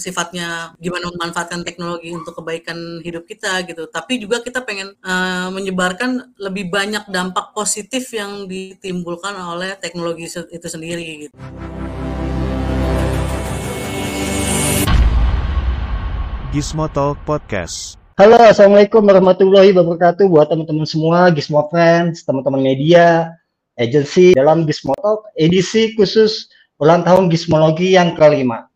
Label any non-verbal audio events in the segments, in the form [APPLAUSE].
sifatnya gimana memanfaatkan teknologi untuk kebaikan hidup kita gitu. Tapi juga kita pengen uh, menyebarkan lebih banyak dampak positif yang ditimbulkan oleh teknologi itu sendiri gitu. Gizmo Talk Podcast. Halo, Assalamualaikum warahmatullahi wabarakatuh buat teman-teman semua, Gizmo Friends, teman-teman media, agency dalam Gizmo Talk, edisi khusus ulang tahun Gizmologi yang kelima.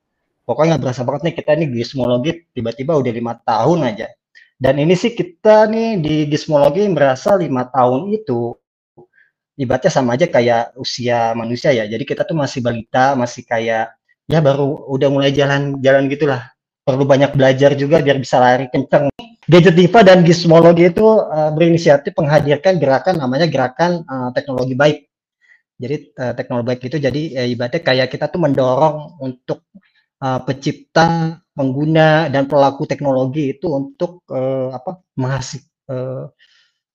Pokoknya berasa banget nih kita ini Gizmologi tiba-tiba udah lima tahun aja. Dan ini sih kita nih di Gizmologi merasa lima tahun itu ibaratnya sama aja kayak usia manusia ya. Jadi kita tuh masih balita, masih kayak ya baru udah mulai jalan-jalan gitulah perlu banyak belajar juga biar bisa lari kenceng. Gadget Diva dan Gizmologi itu uh, berinisiatif menghadirkan gerakan namanya gerakan uh, teknologi baik. Jadi uh, teknologi baik itu jadi uh, ibaratnya kayak kita tuh mendorong untuk uh, pencipta, pengguna dan pelaku teknologi itu untuk uh, apa menghasil, uh,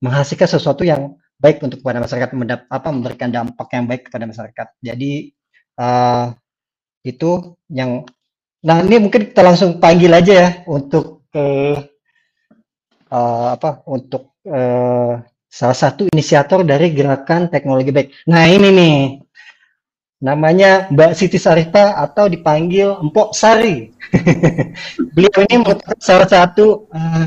menghasilkan sesuatu yang baik untuk kepada masyarakat, mendap, apa memberikan dampak yang baik kepada masyarakat. Jadi uh, itu yang Nah, ini mungkin kita langsung panggil aja ya untuk uh, uh, apa untuk uh, salah satu inisiator dari gerakan teknologi baik. Nah, ini nih namanya Mbak Siti Sarita atau dipanggil Empok Sari. [LAUGHS] Beliau ini merupakan salah satu uh,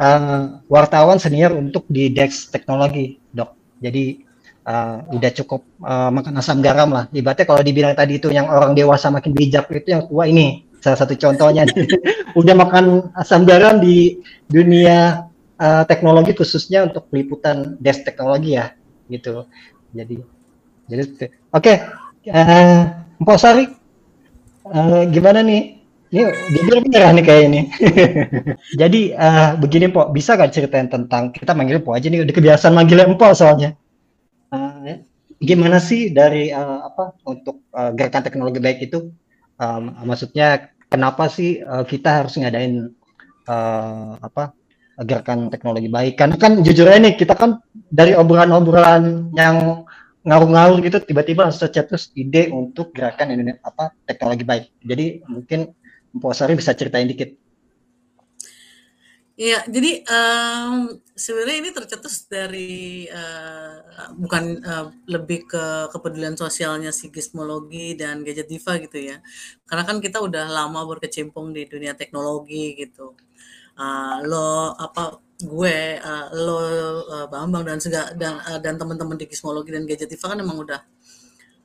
uh, wartawan senior untuk di Dex Teknologi, Dok. Jadi uh, udah cukup uh, makan asam garam lah. Ibaratnya kalau dibilang tadi itu yang orang dewasa makin bijak itu yang tua ini salah satu contohnya. [LAUGHS] udah makan asam garam di dunia uh, teknologi khususnya untuk peliputan desk teknologi ya, gitu. Jadi, jadi oke. Okay. Uh, Mpok Sari, uh, gimana nih? Ini bibir merah nih kayak ini. [LAUGHS] Jadi uh, begini Pok, bisa gak ceritain tentang kita manggil Pok aja nih udah kebiasaan manggilnya Mpok soalnya gimana sih dari uh, apa untuk uh, gerakan teknologi baik itu um, maksudnya kenapa sih uh, kita harus ngadain uh, apa gerakan teknologi baik karena kan jujur aja nih kita kan dari obrolan-obrolan yang ngawur-ngawur gitu tiba-tiba tercetus ide untuk gerakan ini apa teknologi baik jadi mungkin Mpok Sari bisa ceritain dikit Iya, jadi um, sebenarnya ini tercetus dari uh, bukan uh, lebih ke kepedulian sosialnya si Gizmologi dan Gadget Diva gitu ya. Karena kan kita udah lama berkecimpung di dunia teknologi gitu. Uh, lo apa gue, uh, lo uh, Bambang dan sega, dan uh, dan teman-teman di Gizmologi dan Gadget Diva kan emang udah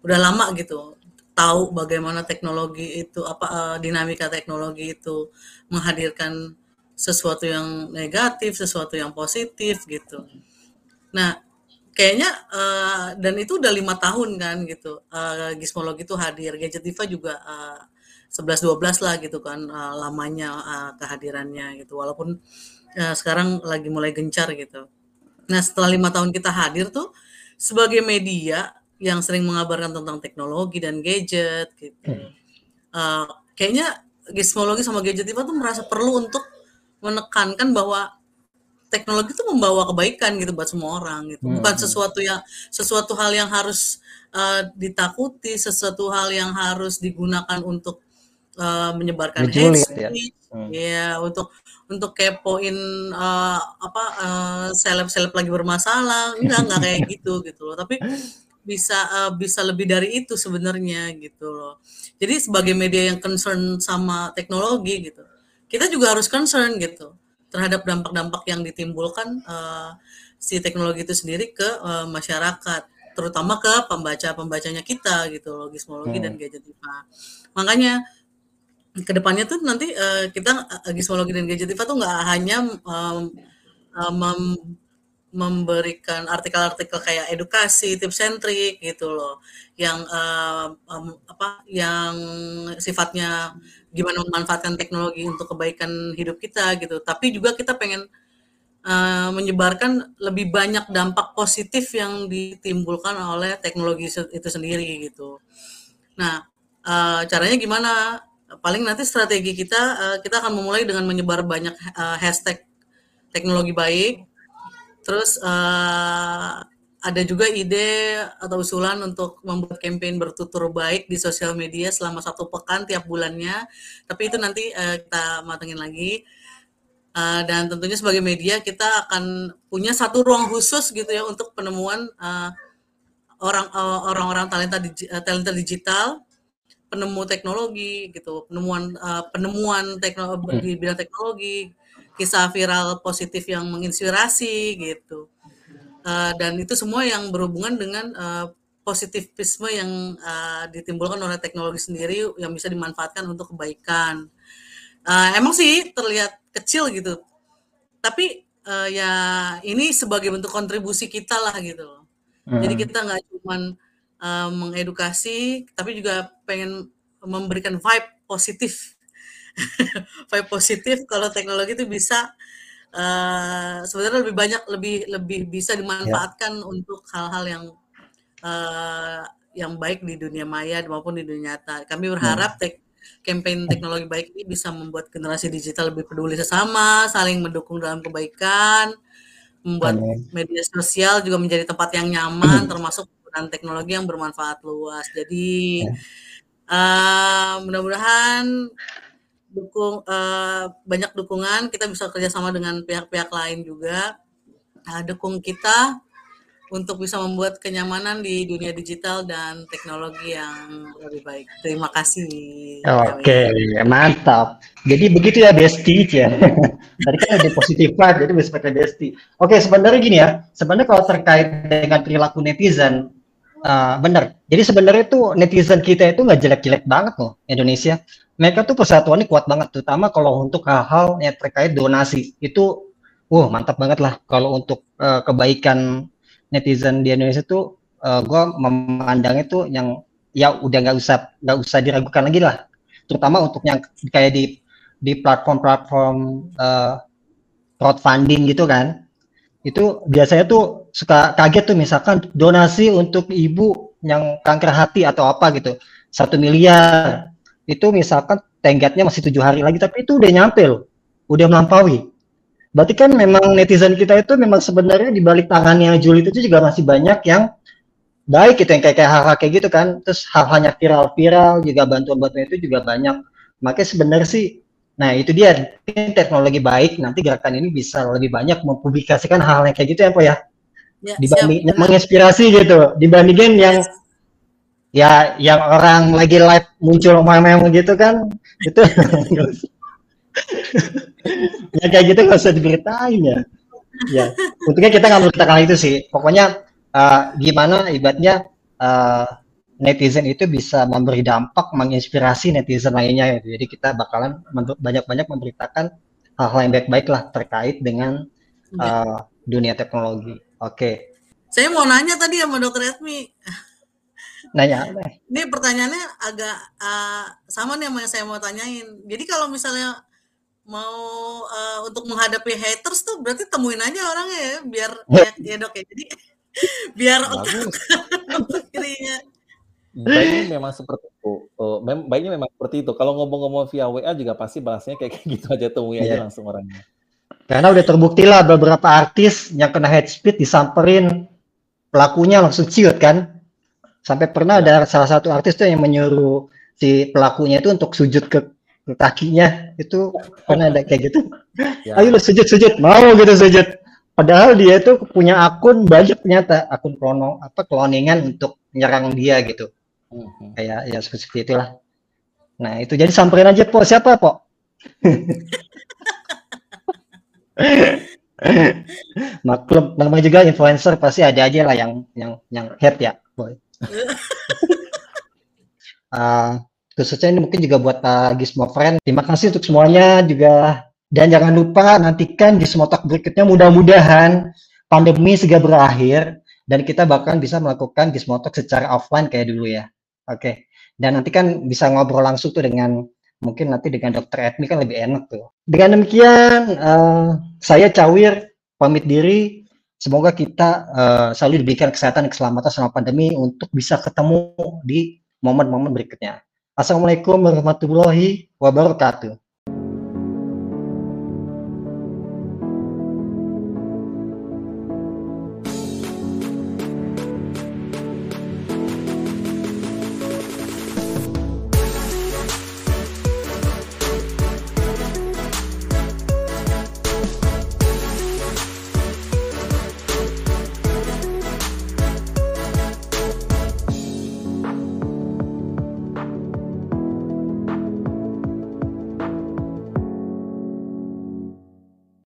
udah lama gitu tahu bagaimana teknologi itu apa uh, dinamika teknologi itu menghadirkan sesuatu yang negatif, sesuatu yang positif gitu. Nah, kayaknya uh, dan itu udah lima tahun kan gitu. Uh, Gizmologi itu hadir, Gadget Diva juga uh, 11-12 lah gitu kan uh, lamanya uh, kehadirannya gitu. Walaupun uh, sekarang lagi mulai gencar gitu. Nah, setelah lima tahun kita hadir tuh sebagai media yang sering mengabarkan tentang teknologi dan gadget gitu. Uh, kayaknya Gizmologi sama Gadget Diva tuh merasa perlu untuk menekankan bahwa teknologi itu membawa kebaikan gitu buat semua orang gitu. Hmm, Bukan sesuatu yang sesuatu hal yang harus uh, ditakuti, sesuatu hal yang harus digunakan untuk uh, menyebarkan hate ya. Hmm. ya untuk untuk kepoin uh, apa uh, seleb-seleb lagi bermasalah enggak enggak kayak [LAUGHS] gitu gitu loh tapi bisa uh, bisa lebih dari itu sebenarnya gitu loh jadi sebagai media yang concern sama teknologi gitu kita juga harus concern gitu terhadap dampak-dampak yang ditimbulkan uh, si teknologi itu sendiri ke uh, masyarakat terutama ke pembaca-pembacanya kita gitu logismologi hmm. dan gadget IPA. Makanya ke depannya tuh nanti uh, kita uh, gismologi dan gadget IPA tuh nggak hanya um, um, memberikan artikel-artikel kayak edukasi, tips sentrik gitu loh, yang uh, um, apa, yang sifatnya gimana memanfaatkan teknologi untuk kebaikan hidup kita gitu. Tapi juga kita pengen uh, menyebarkan lebih banyak dampak positif yang ditimbulkan oleh teknologi itu sendiri gitu. Nah, uh, caranya gimana? Paling nanti strategi kita uh, kita akan memulai dengan menyebar banyak uh, hashtag teknologi baik. Terus uh, ada juga ide atau usulan untuk membuat campaign bertutur baik di sosial media selama satu pekan tiap bulannya. Tapi itu nanti uh, kita matengin lagi. Uh, dan tentunya sebagai media kita akan punya satu ruang khusus gitu ya untuk penemuan uh, orang uh, orang-orang talenta uh, talenta digital, penemu teknologi gitu, penemuan uh, penemuan teknologi hmm. di bidang teknologi, kisah viral positif yang menginspirasi gitu uh, dan itu semua yang berhubungan dengan uh, positivisme yang uh, ditimbulkan oleh teknologi sendiri yang bisa dimanfaatkan untuk kebaikan. Uh, emang sih terlihat kecil gitu, tapi uh, ya ini sebagai bentuk kontribusi kita lah gitu. Hmm. Jadi kita nggak cuma uh, mengedukasi, tapi juga pengen memberikan vibe positif, [LAUGHS] vibe positif kalau teknologi itu bisa uh, sebenarnya lebih banyak lebih lebih bisa ya. dimanfaatkan yeah. untuk hal-hal yang uh, yang baik di dunia maya maupun di dunia nyata. Kami hmm. berharap tek campaign teknologi baik ini bisa membuat generasi digital lebih peduli sesama, saling mendukung dalam kebaikan, membuat Amin. media sosial juga menjadi tempat yang nyaman, hmm. termasuk penggunaan teknologi yang bermanfaat luas. Jadi uh, mudah-mudahan dukung uh, banyak dukungan kita bisa kerjasama dengan pihak-pihak lain juga uh, dukung kita untuk bisa membuat kenyamanan di dunia digital dan teknologi yang lebih baik. Terima kasih. Oke, okay, mantap. Jadi begitu ya Besti ya. [LAUGHS] Tadi kan ada positif jadi bisa pakai Besti. Oke, okay, sebenarnya gini ya. Sebenarnya kalau terkait dengan perilaku netizen, uh, benar. Jadi sebenarnya tuh netizen kita itu nggak jelek-jelek banget loh Indonesia mereka tuh persatuannya kuat banget, terutama kalau untuk hal-hal yang terkait donasi. Itu, wah mantap banget lah. Kalau untuk uh, kebaikan netizen di Indonesia tuh, uh, gue memandangnya tuh yang ya udah nggak usah nggak usah diragukan lagi lah. Terutama untuk yang kayak di di platform-platform uh, crowdfunding gitu kan. Itu biasanya tuh suka kaget tuh misalkan donasi untuk ibu yang kanker hati atau apa gitu. Satu miliar itu misalkan tenggatnya masih tujuh hari lagi, tapi itu udah nyampe loh, udah melampaui. Berarti kan memang netizen kita itu memang sebenarnya di balik tangannya Juli itu juga masih banyak yang baik gitu yang kayak kayak hal-hal kayak gitu kan. Terus hal-halnya viral-viral juga bantuan-bantuan itu juga banyak. Makanya sebenarnya sih Nah, itu dia teknologi baik nanti gerakan ini bisa lebih banyak mempublikasikan hal-hal yang kayak gitu ya, Pak ya. Ya dibanding siap. menginspirasi gitu. Dibandingin yang ya yang orang lagi live muncul meme gitu kan itu. [LAUGHS] Ya kayak gitu nggak usah diberitain ya. Ya untungnya kita nggak menceritakan itu sih. Pokoknya uh, gimana ibaratnya uh, netizen itu bisa memberi dampak menginspirasi netizen lainnya ya. jadi kita bakalan banyak-banyak memberitakan hal-hal yang baik-baik lah terkait dengan uh, dunia teknologi oke okay. saya mau nanya tadi sama dokter Edmi Nanya apa? Ini pertanyaannya agak uh, sama nih sama yang saya mau tanyain. Jadi kalau misalnya mau uh, untuk menghadapi haters tuh berarti temuin aja orangnya ya biar ya, ya dok ya. Jadi [LAUGHS] biar otak [LAUGHS] kirinya. Baiknya memang seperti itu. Oh, mem baiknya memang seperti itu. Kalau ngomong-ngomong via WA juga pasti bahasnya kayak [LAUGHS] gitu aja temui yeah. aja langsung orangnya. Karena udah terbukti lah beberapa artis yang kena hate speech disamperin pelakunya langsung ciut kan Sampai pernah ya. ada salah satu artis tuh yang menyuruh si pelakunya itu untuk sujud ke, ke kakinya. Itu pernah ada kayak gitu. Ya. Ayo lu sujud sujud, mau gitu sujud. Padahal dia itu punya akun banyak ternyata akun klono apa cloningan untuk menyerang dia gitu. Hmm. Kayak ya seperti itulah. Nah, itu jadi samperin aja po siapa po? [LAUGHS] Maklum, namanya juga influencer pasti ada aja lah yang yang yang head ya, boy uh, [LAUGHS] khususnya ini mungkin juga buat uh, Gizmo Friend. Terima kasih untuk semuanya juga. Dan jangan lupa nantikan Gizmo Talk berikutnya mudah-mudahan pandemi segera berakhir dan kita bahkan bisa melakukan Gizmo Talk secara offline kayak dulu ya. Oke. Okay. Dan nanti kan bisa ngobrol langsung tuh dengan mungkin nanti dengan dokter Edmi kan lebih enak tuh. Dengan demikian uh, saya Cawir pamit diri. Semoga kita uh, selalu diberikan kesehatan dan keselamatan selama pandemi untuk bisa ketemu di momen-momen berikutnya. Assalamualaikum warahmatullahi wabarakatuh.